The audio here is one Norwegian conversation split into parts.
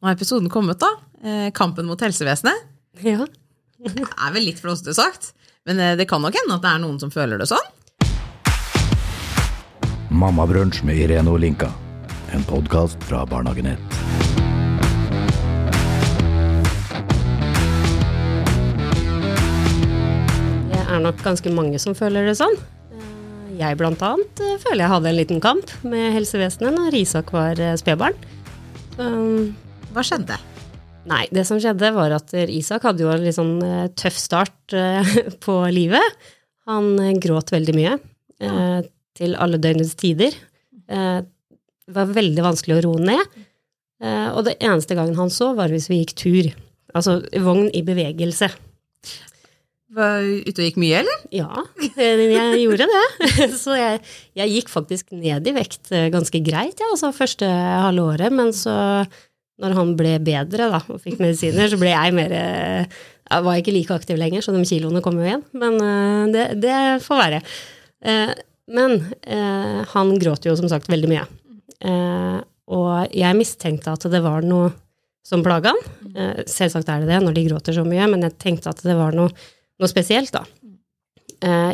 Nå har episoden kommet, da. Eh, Kampen mot helsevesenet. Ja. Det er vel litt flåsete sagt, men eh, det kan nok hende at det er noen som føler det sånn. Mammabrunsj med Irene Olinka. En podkast fra Barnehagenett. Det er nok ganske mange som føler det sånn. Eh, Jeg blant annet føler jeg hadde en liten kamp med helsevesenet når Isak var spedbarn. Um, Hva skjedde? Nei, det som skjedde var at Isak hadde jo en litt sånn eh, tøff start eh, på livet. Han eh, gråt veldig mye, Ja. til alle døgnets tider. Det var veldig vanskelig å roe ned. Og det eneste gangen han så, var hvis vi gikk tur. Altså vogn i bevegelse. Var ute og gikk mye, eller? Ja, jeg gjorde det. Så jeg, jeg gikk faktisk ned i vekt ganske greit, ja, altså første halve året. Men så, når han ble bedre da, og fikk medisiner, så ble jeg mer eh, Jeg var ikke like aktiv lenger, så de kiloene kom jo igjen. Men eh, det, det får være. Eh, Men han gråt jo som sagt veldig mye. Og jeg mistenkte at det var noe som plaga han. Selvsagt er det det når de gråter så mye, men jeg tenkte at det var noe noe spesielt, da.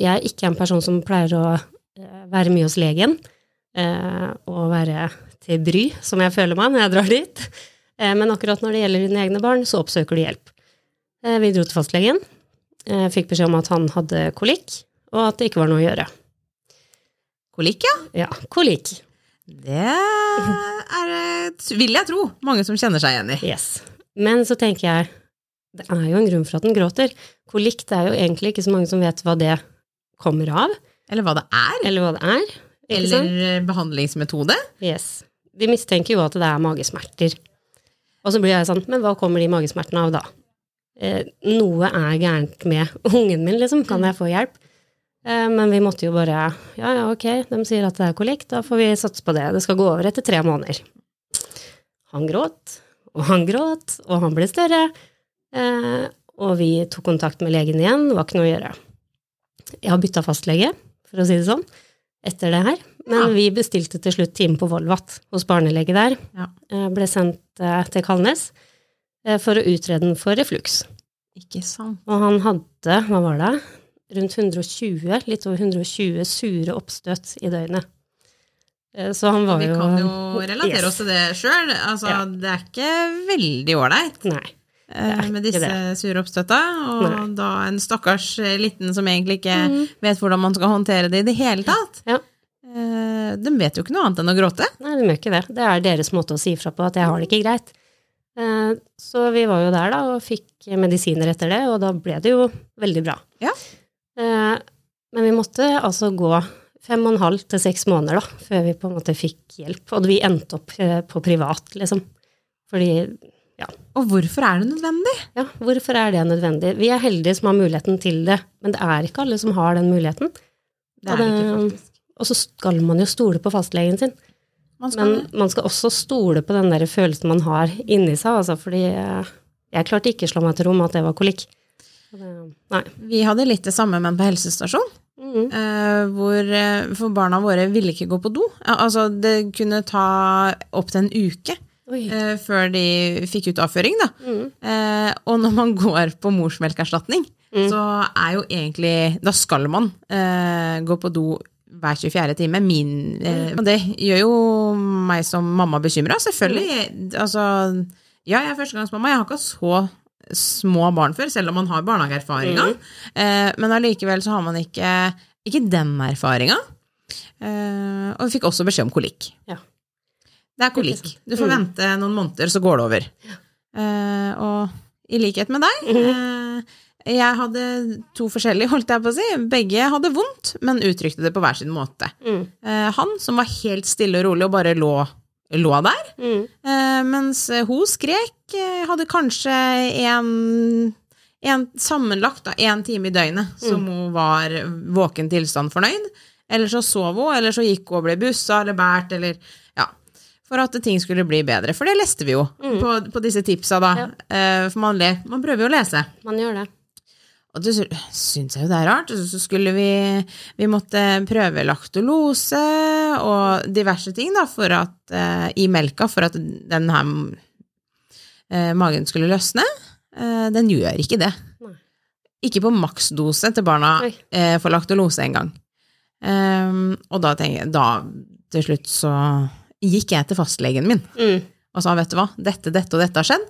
Jeg er ikke en person som pleier å være mye hos legen og være til bry, som jeg føler meg når jeg drar dit. Eh, Men akkurat når det gjelder dine egne barn, så oppsøker du hjelp. Eh, Vi dro til fastlegen, eh, fikk beskjed om at han hadde kolikk, og at det ikke var noe å gjøre. Kolikk, ja. Ja, kolikk. Det er, vil jeg tro, mange som kjenner seg igjen i. Yes. Men så tenker jeg, det er jo en grunn for at den gråter. Kolikk, det er jo egentlig ikke så mange som vet hva det kommer av, Eller hva det er. eller hva det er. Eller behandlingsmetode. Yes. De mistenker jo at det er magesmerter. Og så blir jeg sånn, men hva kommer de magesmertene av da? Eh, noe er gærent med ungen min, liksom. Kan jeg få hjelp? Eh, men vi måtte jo bare Ja, ja, ok, de sier at det er kolikk, da får vi satse på det. Det skal gå over etter tre måneder. Han gråt, og han gråt, og han ble større. Eh, og vi tok kontakt med legen igjen, det var ikke noe å gjøre. Jeg har bytta fastlege, for å si det sånn, etter det her. Men Ja. vi bestilte til slutt time på Volvat hos barnelege der. Ja. Eh, Ble sendt eh, til Kalnes eh, for å utrede den for refluks. Ikke sant. Og han hadde, hva var det, rundt 120, litt over 120 sure oppstøt i døgnet. Så han var jo Vi kan jo relatere Yes. oss til det sjøl. Altså, Ja. Det er ikke veldig ålreit Nei. med disse sure oppstøtta. Og Nei. da en stakkars liten som egentlig ikke mm. vet hvordan man skal håndtere det i det hele tatt. Ja. De vet jo ikke noe annet enn å gråte. Nei, de gjør ikke det. Det er deres måte å si fra på at jeg har det ikke greit. Eh, Så vi var jo der da og fikk medisiner etter det, og da ble det jo veldig bra. Ja. Eh, Men vi måtte altså gå fem og en halv til seks måneder da, før vi på en måte fikk hjelp. Og vi endte opp eh, på privat, liksom. Fordi, Og hvorfor er det nødvendig? ja, hvorfor er det nødvendig? Vi er heldige som har muligheten til det, men det er ikke alle som har den muligheten. Det er det ikke, faktisk. Og så skal man jo stole på fastlegen sin. Man skal, Men man skal også stole på den der følelsen man har inni seg, altså, fordi eh, jeg klarte ikke å slå meg til ro med at det var kolikk. Nei. vi hadde litt det samme, men på helsestasjon. Mhm. eh, hvor eh, For barna våre ville ikke gå på do. Altså, det kunne ta opptil en uke Oi. før de fikk ut avføring. Da. Eh, og når man går på morsmelkerstatning, Mm. så er jo egentlig Da skal man eh, gå på do hver 24. time. Min, eh, og det gjør jo meg som mamma bekymra. Selvfølgelig. Altså, ja, jeg er førstegangsmamma. Jeg har ikke så små barn før, selv om man har barnehageerfaringa. Eh, men allikevel så har man ikke, ikke den erfaringa. Eh, og vi fikk også beskjed om kolikk. Ja. Det er kolikk. Du får vente noen måneder, så går det over. Eh, og i likhet med deg eh, Jeg hadde to forskjellige, holdt jeg på å si. Begge hadde vondt, men uttrykte det på hver sin måte. Mm. Eh, han som var helt stille og rolig og bare lå, lå der, Mm. eh, mens hun skrek, eh, hadde kanskje en, en sammenlagt en time i døgnet som hun var våken tilstand fornøyd. Eller så sov hun, eller så gikk hun og ble bussa eller båret, eller ja. For at ting skulle bli bedre. For det leste vi jo på, på disse tipsa, da. Ja. Eh, for man, man prøver jo å lese. Man gjør det. Og det syns jeg jo det er rart. Og så skulle vi Vi måtte prøve laktolose og diverse ting da, for at, eh, i melka for at den her eh, magen skulle løsne. Eh, den gjør ikke det. Nei. Ikke på maksdose til barna eh, for laktolose engang. Um, og da tenker jeg, da til slutt så gikk jeg til fastlegen min Mm. og sa vet du hva, dette, dette og dette har skjedd.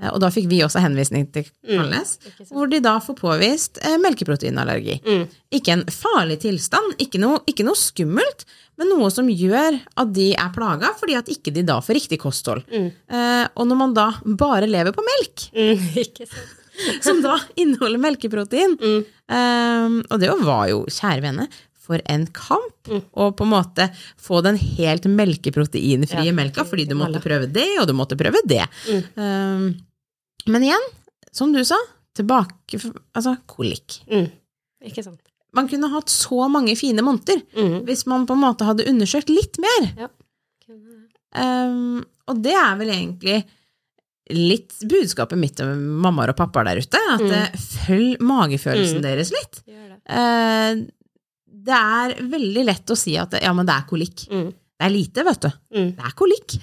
Eh, Og da fikk vi også henvisning til Kalnes, mm, hvor de da får påvist eh, melkeproteinallergi. Mm. Ikke en farlig tilstand, ikke noe, ikke noe skummelt, men noe som gjør at de er plaga fordi at ikke de da får riktig kosthold. Mm. Eh, og når man da bare lever på melk, Mm. Som da inneholder melkeprotein Mm. eh, Og det var jo, kjære vene, for en kamp Mm. på en måte få den helt melkeproteinfrie Ja, melka, fordi du måtte prøve det, og du måtte prøve det. Mm. Um, men igjen, som du sa, tilbake Altså kolikk. Mm. Ikke sant. Man kunne hatt så mange fine måneder Mm. hvis man på en måte hadde undersøkt litt mer. Ja. Um, og det er vel egentlig litt budskapet mitt til mammaer og pappaer der ute, at Mm. eh, følg magefølelsen Mm. deres litt. Gjør det. Eh, det er veldig lett å si at ja, men det er kolikk. Mm. Det er lite, vet du. Mm. Det er kolikk.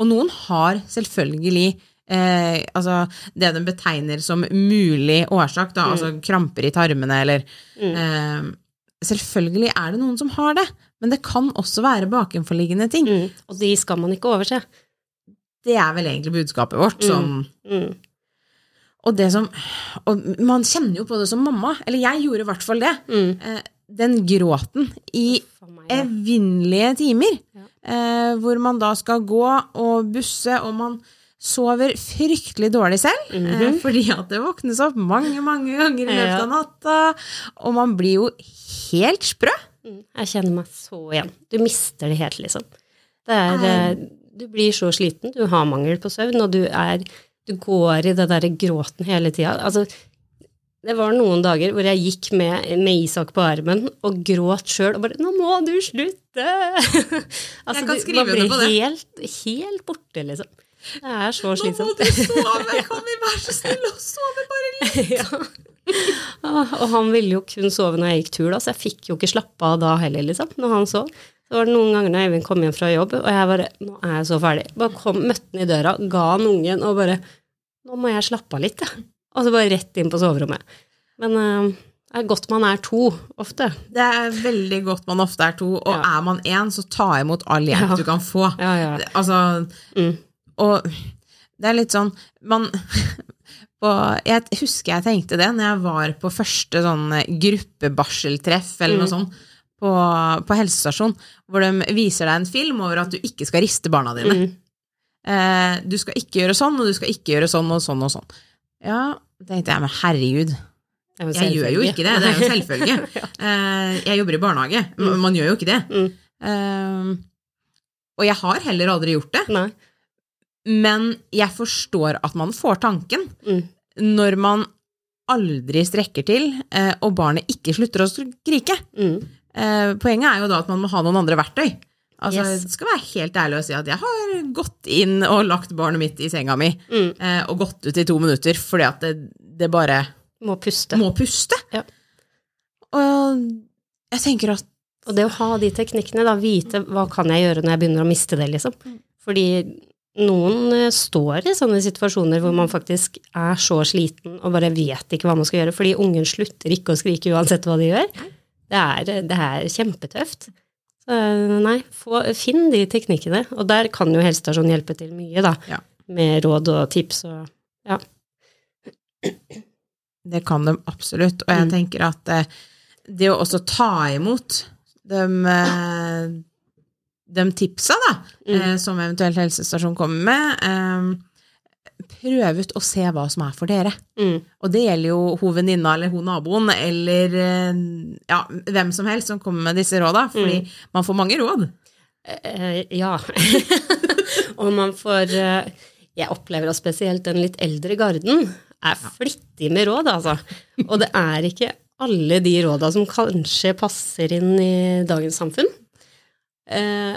Og noen har selvfølgelig eh, altså det de betegner som mulig årsak, da, Mm. altså kramper i tarmene eller Mm. eh, Selvfølgelig er det noen som har det, men det kan også være bakenforliggende ting. Mm. Og de skal man ikke overse. Det er vel egentlig budskapet vårt. Mm. Sånn. Og det som Og man kjenner jo på det som mamma, eller jeg gjorde i hvert fall det. Mm. Den gråten i evinnelige timer, Ja. eh, hvor man da skal gå og busse, og man sover fryktelig dårlig selv, eh, Mhm. fordi at det våknes opp mange, mange ganger i løpet av natta, og man blir jo helt sprø. Mm. Jeg kjenner meg så igjen. Du mister det helt, liksom. Det er, eh, du blir så sliten, du har mangel på søvn, og du er Du går i det derre gråten hele tida. Altså, det var noen dager hvor jeg gikk med, med Isak på armen og gråt sjøl og bare 'Nå må du slutte!' altså, Jeg kan skrive under på det. Helt, helt borte, liksom. Det er så slitsomt. 'Nå må du sove! Kan vi være så snille å sove bare litt? ja. Ah, Og han ville jo kun sove når jeg gikk tur, da, så jeg fikk jo ikke slappe av da heller, liksom, når han sov. Så var det noen ganger når Eivind kom hjem fra jobb, og jeg bare Nå er jeg så ferdig. Bare kom, møtte han i døra, ga han ungen og bare Nå må jeg slappe av litt, jeg. Og så bare rett inn på soverommet. Men uh, det er godt man er to, ofte. Det er veldig godt man ofte er to, og Ja. er man én, så ta imot all hjelp Ja. du kan få. Ja. Altså, Mm. og det er litt sånn Man på, Jeg husker jeg tenkte det når jeg var på første sånn gruppebarseltreff eller noe Mm. sånt på, på helsestasjon, hvor de viser deg en film over at du ikke skal riste barna dine. Mm. Eh, du skal ikke gjøre sånn, og du skal ikke gjøre sånn og sånn og sånn. Ja, tenkte jeg, men herregud, er jeg gjør jo ikke det, det er jo selvfølge. Eh, jeg jobber i barnehage, Mm. man gjør jo ikke det. Mm. Eh, og jeg har heller aldri gjort det, men jeg forstår at man får tanken Mm. når man aldri strekker til, eh, og barnet ikke slutter å skrike. Poenget er jo da at man må ha noen andre verktøy. Altså, Yes. Jeg skal være helt ærlig og si at jeg har gått inn og lagt barnet mitt i senga mi, Mm. eh, og gått ut i to minutter fordi at det, det bare Må puste. må puste. Ja. Og jeg tenker at Og det å ha de teknikkene, da, vite hva kan jeg gjøre når jeg begynner å miste det, liksom. Fordi noen eh, står i sånne situasjoner hvor man faktisk er så sliten og bare vet ikke hva man skal gjøre, fordi ungen slutter ikke å skrike uansett hva de gjør. Det er, det er kjempetøft. Så nei, få, finn de teknikkene, og der kan jo helsestasjonen hjelpe til mye, da. Ja. Med råd og tips og ja. det kan de absolutt, og jeg Mm. tenker at det, det å også ta imot de, eh, de tipsa da, Mm. eh, som eventuelt helsestasjon kommer med, eh, prøv ut å se hva som er for dere. Mm. Og det gjelder jo hun venninna eller hun naboen, eller eh, ja, hvem som helst som kommer med disse råda, fordi man får mange råd. Eh, ja. og man får Jeg opplever at spesielt den litt eldre garden er flittig med råd, altså. Og det er ikke alle de råda som kanskje passer inn i dagens samfunn. Eh,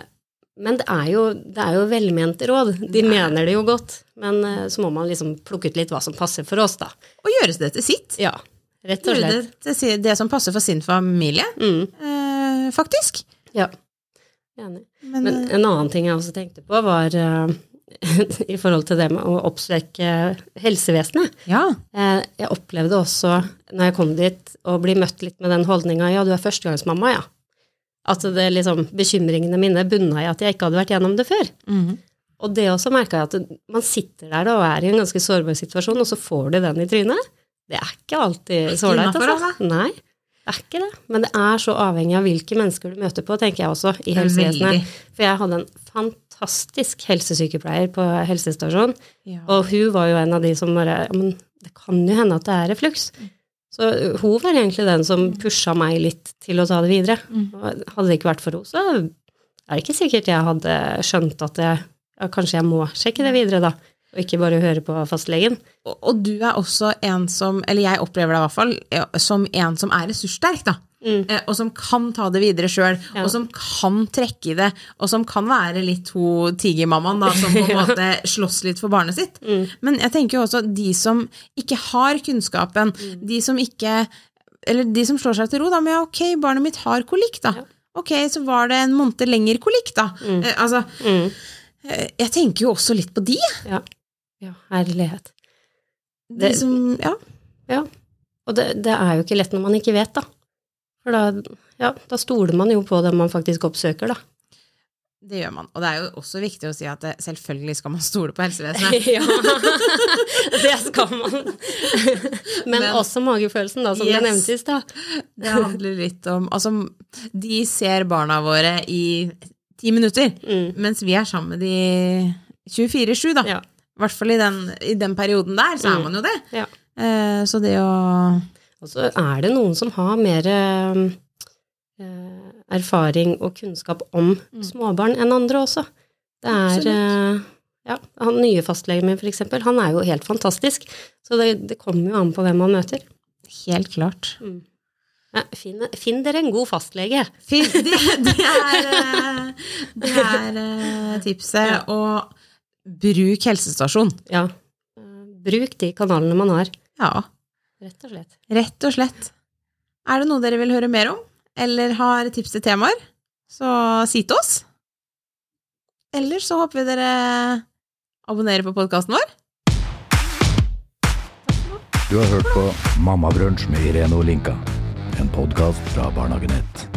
men det er, jo, det er jo velmente råd. De mener det jo godt. Men eh, så må man liksom plukke ut litt hva som passer for oss, da. Og gjøre det til sitt. Ja, rett og Gjøre slett. det til det som passer for sin familie, Mm, eh, faktisk. ja. Enig. Men, Men eh, en annen ting jeg også tenkte på, var eh, i forhold til det med å oppsøke helsevesenet. Ja. Eh, Jeg opplevde også, når jeg kom dit, å bli møtt litt med den holdninga ja, du er førstegangsmamma, ja. At det liksom, bekymringene mine bunna i at jeg ikke hadde vært gjennom det før. Mhm. Og det også merka jeg at man sitter der da, og er i en ganske sårbar situasjon, og så får du den i trynet. Det er ikke alltid så ålreit, altså. Nei, det er ikke det. Men det er så avhengig av hvilke mennesker du møter på, tenker jeg også, i helsevesenet. For jeg hadde en fantastisk helsesykepleier på helsestasjonen, Ja. og hun var jo en av de som bare ja, Men det kan jo hende at det er refluks. Så hun var egentlig den som pusha meg litt til å ta det videre. Hadde det ikke vært for henne, så er det ikke sikkert jeg hadde skjønt at jeg, ja, kanskje jeg må sjekke det videre, da. Og ikke bare høre på fastlegen. Og, og du er også en som, eller jeg opplever deg i hvert fall, som en som er ressurssterk, da. Mm. Eh, Og som kan ta det videre sjøl, Ja. og som kan trekke i det, og som kan være litt hun tigermammaen da, som på en måte slåss litt for barnet sitt. Mm. Men jeg tenker jo også de som ikke har kunnskapen, Mm. de som ikke Eller de som slår seg til ro, da, med ja, ok, barnet mitt har kolikk, da. Ja. Ok, så var det en måned lenger kolikk, da. Eh, altså, Mm. eh, jeg tenker jo også litt på de. Ja. ja, herlighet. De som, ja. Ja. Og det, det er jo ikke lett når man ikke vet, da. For da, ja, da stoler man jo på det man faktisk oppsøker, da. Det gjør man. Og det er jo også viktig å si at selvfølgelig skal man stole på helsevesenet. ja, det skal man. Men, Men- også magefølelsen, da, som Yes. jeg nevnte i stad. Det handler litt om Altså, de ser barna våre i ti minutter, Mm. mens vi er sammen med de 24-7, da. Ja. I hvert fall i den, i den perioden der, så er Mm. man jo det. Ja. Eh, så det å Og så er det noen som har mer eh, erfaring og kunnskap om småbarn enn andre også. Det er eh, ja, han nye fastlegen min, for eksempel, han er jo helt fantastisk. Så det, det kommer jo an på hvem man møter. Helt klart. Ja, finn, finn dere en god fastlege. Finn, Det, det er, eh, det er eh, tipset. Og bruk helsestasjon. Ja. Eh, Bruk de kanalene man har, Ja, rett og slett. rett og slett. Er det noe dere vil høre mer om, eller har tips til temaer, så si til oss. Eller så håper vi dere abonnerer på podkasten vår. Du har hørt på Mammabrunsj med Irene Olinka. En podkast fra Barnehagenett.